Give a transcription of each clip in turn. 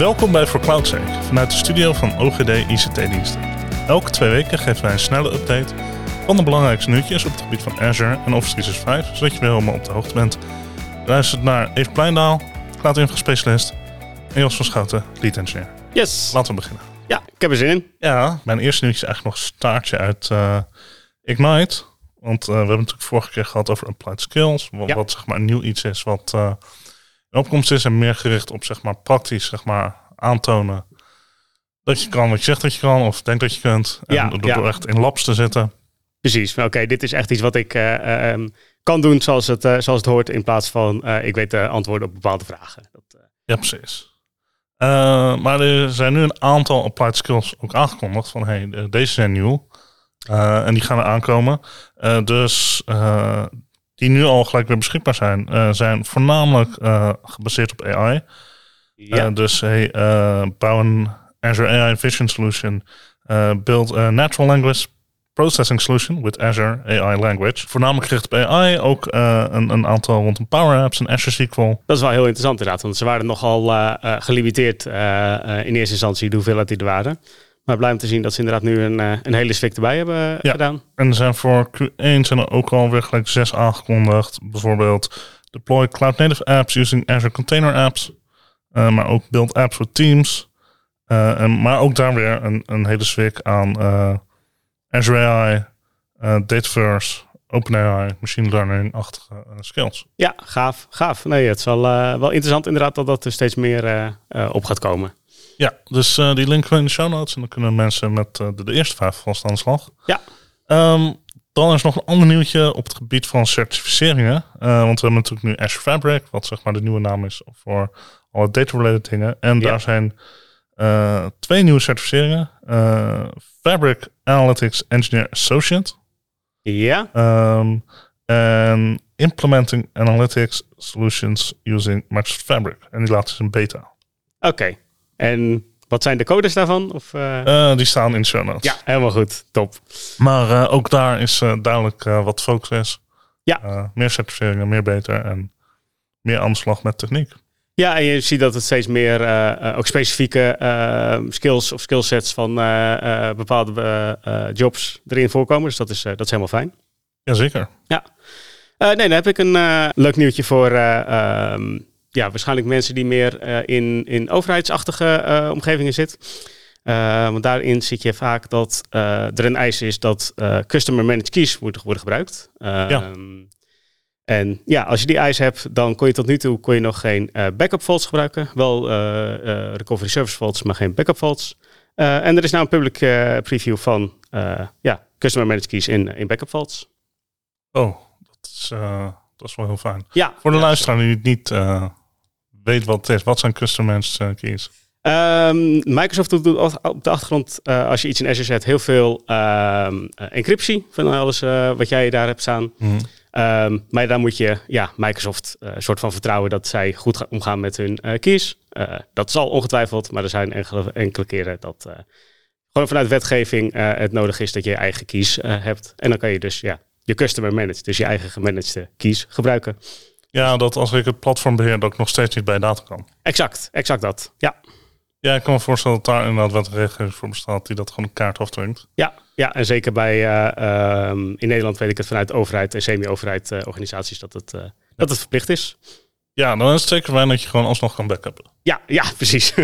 Welkom bij For CloudSec vanuit de studio van OGD ICT-diensten. Elke twee weken geven wij een snelle update van de belangrijkste nieuwtjes op het gebied van Azure en Office 365, zodat je weer helemaal op de hoogte bent. Luister naar Eve Pleindaal, cloud-infra-specialist en Jos van Schouten, lead engineer. Yes. Laten we beginnen. Ja, ik heb er zin in. Ja, mijn eerste nieuwtje is eigenlijk nog een staartje uit uh, Ignite. Want uh, we hebben natuurlijk vorige keer gehad over applied skills. Wat, Ja. wat zeg maar een nieuw iets is wat uh, in opkomst is en meer gericht op zeg maar praktisch zeg maar aantonen dat je kan wat je zegt dat je kan of denkt dat je kunt. En Ja, door, ja. echt in labs te zitten. Precies. Oké, dit is echt iets wat ik eh, eh, ehm, kan doen zoals het, eh, zoals het hoort. In plaats van ik weet de antwoorden op bepaalde vragen. Dat, Ja, precies. Maar er zijn nu een aantal applied skills ook aangekondigd van hey, de- deze zijn nieuw. En die gaan er aankomen. Dus die nu al gelijk weer beschikbaar zijn, eh, zijn voornamelijk eh, gebaseerd op AI. ja. Eh, dus hey, bouw een Azure AI Vision Solution. build a natural language processing solution with Azure AI Language. Voornamelijk gericht op AI. Ook een, een aantal rondom Power Apps en Azure SQL. Dat is wel heel interessant inderdaad. Want ze waren nogal gelimiteerd in eerste instantie de hoeveelheid die er waren. Maar blij om te zien dat ze inderdaad nu een, eh, een hele swik erbij hebben eh, Ja. gedaan. En er zijn voor Q1 zijn er ook alweer gelijk zes aangekondigd. Bijvoorbeeld deploy cloud native apps using Azure Container Apps. Eh, maar ook build apps voor teams. En, maar ook daar weer een, een hele zwik aan Azure AI, Dataverse, OpenAI, machine learning-achtige skills. Ja, gaaf. gaaf. Nee, het is wel, wel interessant inderdaad dat dat er steeds meer op gaat komen. Ja, dus eh, die linken we in de show notes. En dan kunnen mensen met eh, de, de eerste vijf vast aan de slag. Ja. Ehm, dan is nog een ander nieuwtje op het gebied van certificeringen. Eh, want we hebben natuurlijk nu Azure Fabric, wat zeg maar de nieuwe naam is voor alle data-related dingen. En Ja. daar zijn twee nieuwe certificeringen. Fabric Analytics Engineer Associate. Ja, ehm, en Implementing Analytics Solutions using Microsoft Fabric. En die laatste is een beta. oké. En wat zijn de codes daarvan? Of, eh, Eh, die staan in show notes. ja, helemaal goed. Top. Maar eh, ook daar is duidelijk wat focus is. Ja. Meer certificeringen, meer beter en meer aan de slag met techniek. Ja, en je ziet dat het steeds meer ook specifieke skills of skillsets van bepaalde jobs erin voorkomen. Dus dat is, dat is helemaal fijn. Jazeker. Eh, nee, dan heb ik een leuk nieuwtje voor eh, ehm, ja, waarschijnlijk mensen die meer eh, in, in overheidsachtige eh, omgevingen zitten. Eh, want daarin zit je vaak dat er een eis is dat customer managed keys moeten worden gebruikt. Ehm, En ja, als je die eis hebt, dan kon je tot nu toe kon je nog geen backup faults gebruiken. Wel recovery service faults, maar geen backup faults. Eh, en er is nou een public preview van ja, customer managed keys in, in backup faults. Oh, dat is, dat is wel heel fijn. Ja, Voor de ja, luisteraar die het niet weet wat het is. Wat zijn eh, keys? Ehm, Microsoft doet op de achtergrond, eh, als je iets in Azure zet, heel veel ehm, eh, encryptie van alles wat jij daar hebt staan. Mhm. Ehm, maar daar moet je ja, Microsoft een soort van vertrouwen dat zij goed gaan omgaan met hun keys. Dat zal ongetwijfeld, maar er zijn enkele, enkele keren dat gewoon vanuit wetgeving het nodig is dat je je eigen keys hebt. En dan kan je dus ja, je customer managed, dus je eigen gemanagede keys gebruiken. Ja, dat als ik het platform beheer, dat ik nog steeds niet bij data kan. Exact, exact dat. Ja. Ja, ik kan me voorstellen dat daar inderdaad wat regelgeving voor bestaat die dat gewoon een kaart afdwingt. Ja, ja, en zeker bij eh, ehm, in Nederland weet ik het vanuit overheid en semi-overheid eh, organisaties dat het, eh, dat het verplicht is. Ja, dan is het zeker fijn dat je gewoon alsnog kan backuppen. Ja, ja, precies.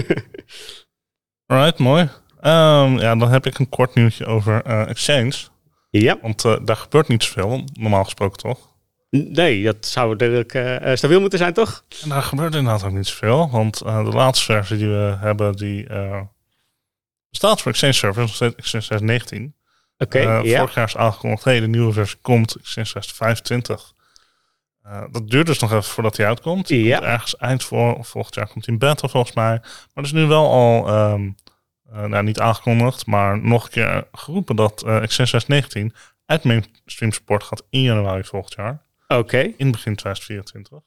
Alright, mooi. Ehm, ja, dan heb ik een kort nieuwtje over Exchange. ja, Want daar gebeurt niet zoveel, normaal gesproken toch? Nee, dat zou duidelijk eh, eh, stabiel moeten zijn, toch? En daar gebeurt inderdaad ook niet zoveel. Want eh, de laatste versie die we hebben, die eh, bestaat voor Exchange Server, is nog steeds Exchange 2019. Oké, ja. Vorig jaar is aangekondigd, hey, de nieuwe versie komt, Exchange 2025. Eh, dat duurt dus nog even voordat die uitkomt. Ja. Ergens eind voor, volgend jaar komt hij in beta volgens mij. Maar het is nu wel al, ehm, eh, nou niet aangekondigd, maar nog een keer geroepen dat Exchange 2019 uit mainstream support gaat in januari volgend jaar. Oké, in begin 2024.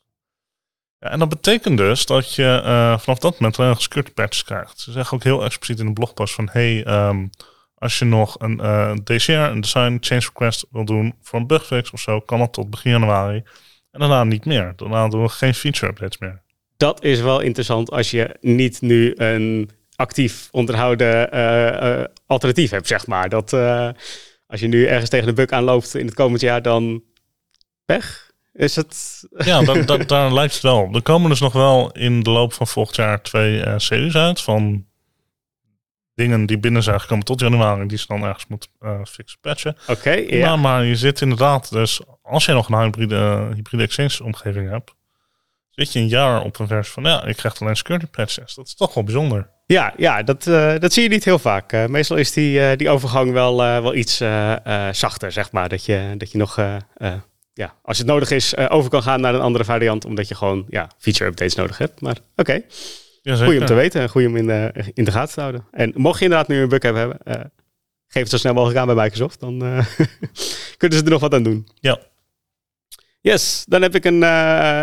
Ja, en dat betekent dus dat je eh, vanaf dat moment alleen nog security patches krijgt. Ze zeggen ook heel expliciet in de blogpost van... hey, ehm, als je nog een eh, DCR, een design change request wil doen voor een bugfix of zo... kan dat tot begin januari. En daarna niet meer. Daarna doen we geen feature updates meer. Dat is wel interessant als je niet nu een actief onderhouden uh, uh, alternatief hebt, zeg maar. Dat uh, als je nu ergens tegen de buk aanloopt in het komend jaar, dan weg. Is het... Ja, dat, dat, daar lijkt het wel. Er komen dus nog wel in de loop van volgend jaar twee series uit van dingen die binnen zijn gekomen tot januari, die ze dan ergens moet uh, fixen, patchen. Oké, ja. Maar je zit inderdaad, dus als je nog een hybride, hybride exchange omgeving hebt, zit je een jaar op een versie van, ja, ik krijg alleen security patches. Dat is toch wel bijzonder. Ja, ja dat, uh, dat zie je niet heel vaak. Uh, meestal is die, uh, die overgang wel, wel iets zachter, zeg maar. Dat je, dat je nog, ja, als het nodig is, over kan gaan naar een andere variant, omdat je gewoon ja, feature updates nodig hebt. Maar oké. Okay. Goeie om te weten en goeie om in de, in de gaten te houden. En mocht je inderdaad nu een bug hebben, uh, geef het zo snel mogelijk aan bij Microsoft. Dan uh, kunnen ze er nog wat aan doen. Ja. Yes, dan heb ik een, uh,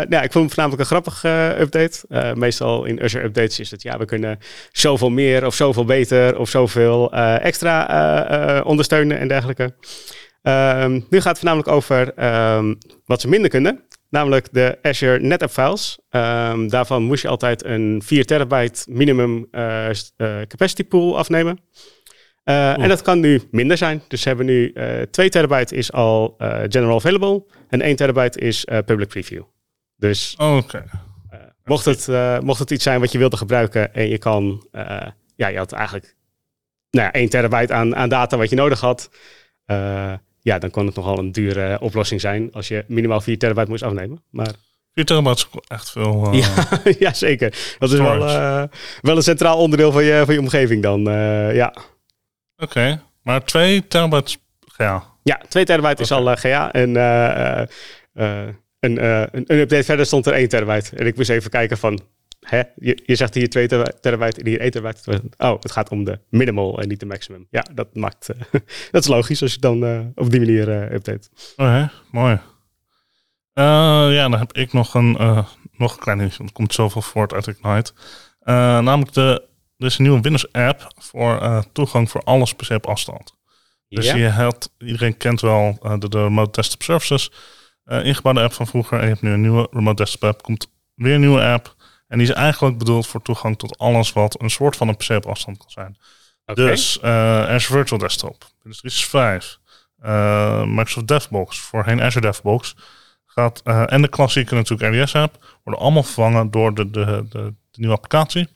ja, ik vond hem voornamelijk een grappig update. meestal in Azure updates is het, ja, we kunnen zoveel meer of zoveel beter of zoveel extra ondersteunen en dergelijke. Um, nu gaat het voornamelijk over um, wat ze minder kunnen. Namelijk de Azure NetApp files. Um, daarvan moest je altijd een 4 terabyte minimum uh, uh, capacity pool afnemen. Uh, en dat kan nu minder zijn. Dus ze hebben nu 2 terabyte is al general available en 1 terabyte is public preview. Dus okay. mocht, het, mocht het iets zijn wat je wilde gebruiken en je kan, ja, je had eigenlijk nou ja, 1 terabyte aan, aan data wat je nodig had ja, dan kon het nogal een dure oplossing zijn als je minimaal 4 terabyte moest afnemen. Maar 4 terabyte is echt veel. Uh, ja, ja, zeker. Dat is wel, uh, wel een centraal onderdeel van je, van je omgeving dan. Uh, ja. Oké, okay. maar 2 terabyte GA. Ja, 2 terabyte okay. is al GA. En een, een, update verder stond er 1 terabyte. En ik moest even kijken van Hè? Je, je zegt hier 2 terabyte en hier 1 terabyte. Oh, het gaat om de minimal en niet de maximum. Ja, dat maakt. Uh, dat is logisch als je dan uh, op die manier uh, update. Oh, hè? Mooi. ja, dan heb ik nog een, nog een klein dingetje. Er komt zoveel voort uit Ignite. namelijk de, er is een nieuwe Windows app voor toegang voor alles per se op afstand. Dus je hebt, iedereen kent wel de, de Remote Desktop Services. ingebouwde app van vroeger. En je hebt nu een nieuwe Remote Desktop app. Komt weer een nieuwe app. En die is eigenlijk bedoeld voor toegang tot alles wat een soort van een PC op afstand kan zijn. Okay. Dus uh, Azure Virtual Desktop, Windows 365, uh, Microsoft DevBox, voorheen Azure DevBox, gaat, uh, en de klassieke natuurlijk RDS-app, worden allemaal vervangen door de, de, de, de, nieuwe applicatie.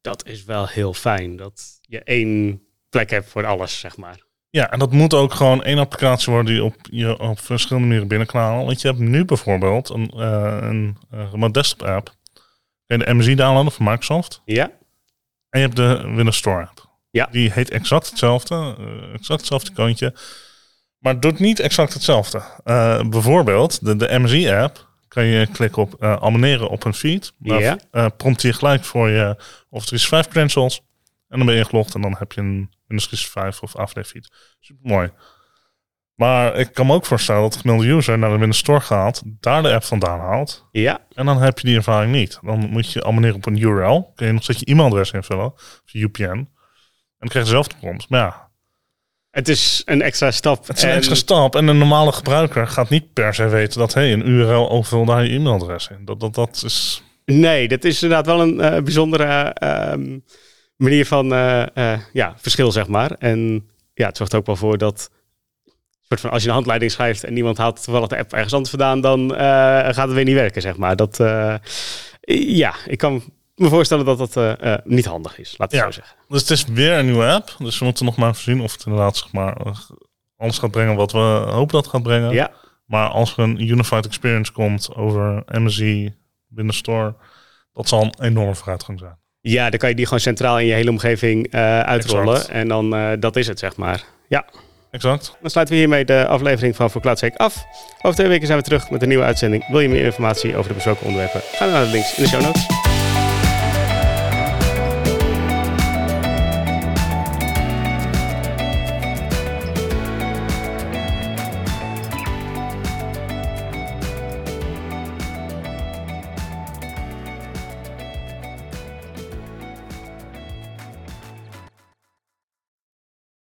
Dat is wel heel fijn, dat je één plek hebt voor alles, zeg maar. Ja, en dat moet ook gewoon één applicatie worden die op je op verschillende manieren binnen kan halen. Want je hebt nu bijvoorbeeld een, een, een remote desktop app Kun je de MSI downloaden van Microsoft. Ja. En je hebt de Windows Store app. Ja. Die heet exact hetzelfde. Uh, exact hetzelfde icoontje. Maar doet niet exact hetzelfde. Uh, bijvoorbeeld, de, de MSI app kan je klikken op uh, abonneren op een feed. Dan ja. prompt hij gelijk voor je Office 365 credentials. En dan ben je ingelogd en dan heb je een Windows 365 of AVD feed. Super mooi. Maar ik kan me ook voorstellen dat de gemiddelde user naar de Windows Store gaat, daar de app vandaan haalt. Ja. En dan heb je die ervaring niet. Dan moet je abonneren op een URL. Kun je nog steeds je e-mailadres invullen, of je UPN. En dan krijg je dezelfde prompt. Maar ja. Het is een extra stap. Het is een extra stap. En een normale gebruiker gaat niet per se weten dat hey, een URL overvul daar je e-mailadres in. Dat, dat, dat is. Nee, dat is inderdaad wel een uh, bijzondere uh, manier van uh, ja, verschil, zeg maar. En ja, het zorgt ook wel voor dat soort van als je een handleiding schrijft en niemand haalt toevallig de app ergens anders vandaan, dan uh, gaat het weer niet werken, zeg maar. Dat, uh, ja, ik kan me voorstellen dat dat uh, niet handig is, laat ik ja. zo zeggen. Dus het is weer een nieuwe app, dus we moeten nog maar zien of het inderdaad zeg maar alles gaat brengen wat we hopen dat het gaat brengen. Ja. Maar als er een unified experience komt over MSI binnen store, dat zal een enorme vooruitgang zijn. Ja, dan kan je die gewoon centraal in je hele omgeving uitrollen. Exact. En dan dat is het, zeg maar. Ja. Exact. Dan sluiten we hiermee de aflevering van Voor CloudSec af. Over twee weken zijn we terug met een nieuwe uitzending. Wil je meer informatie over de besproken onderwerpen? Ga dan naar de links in de show notes.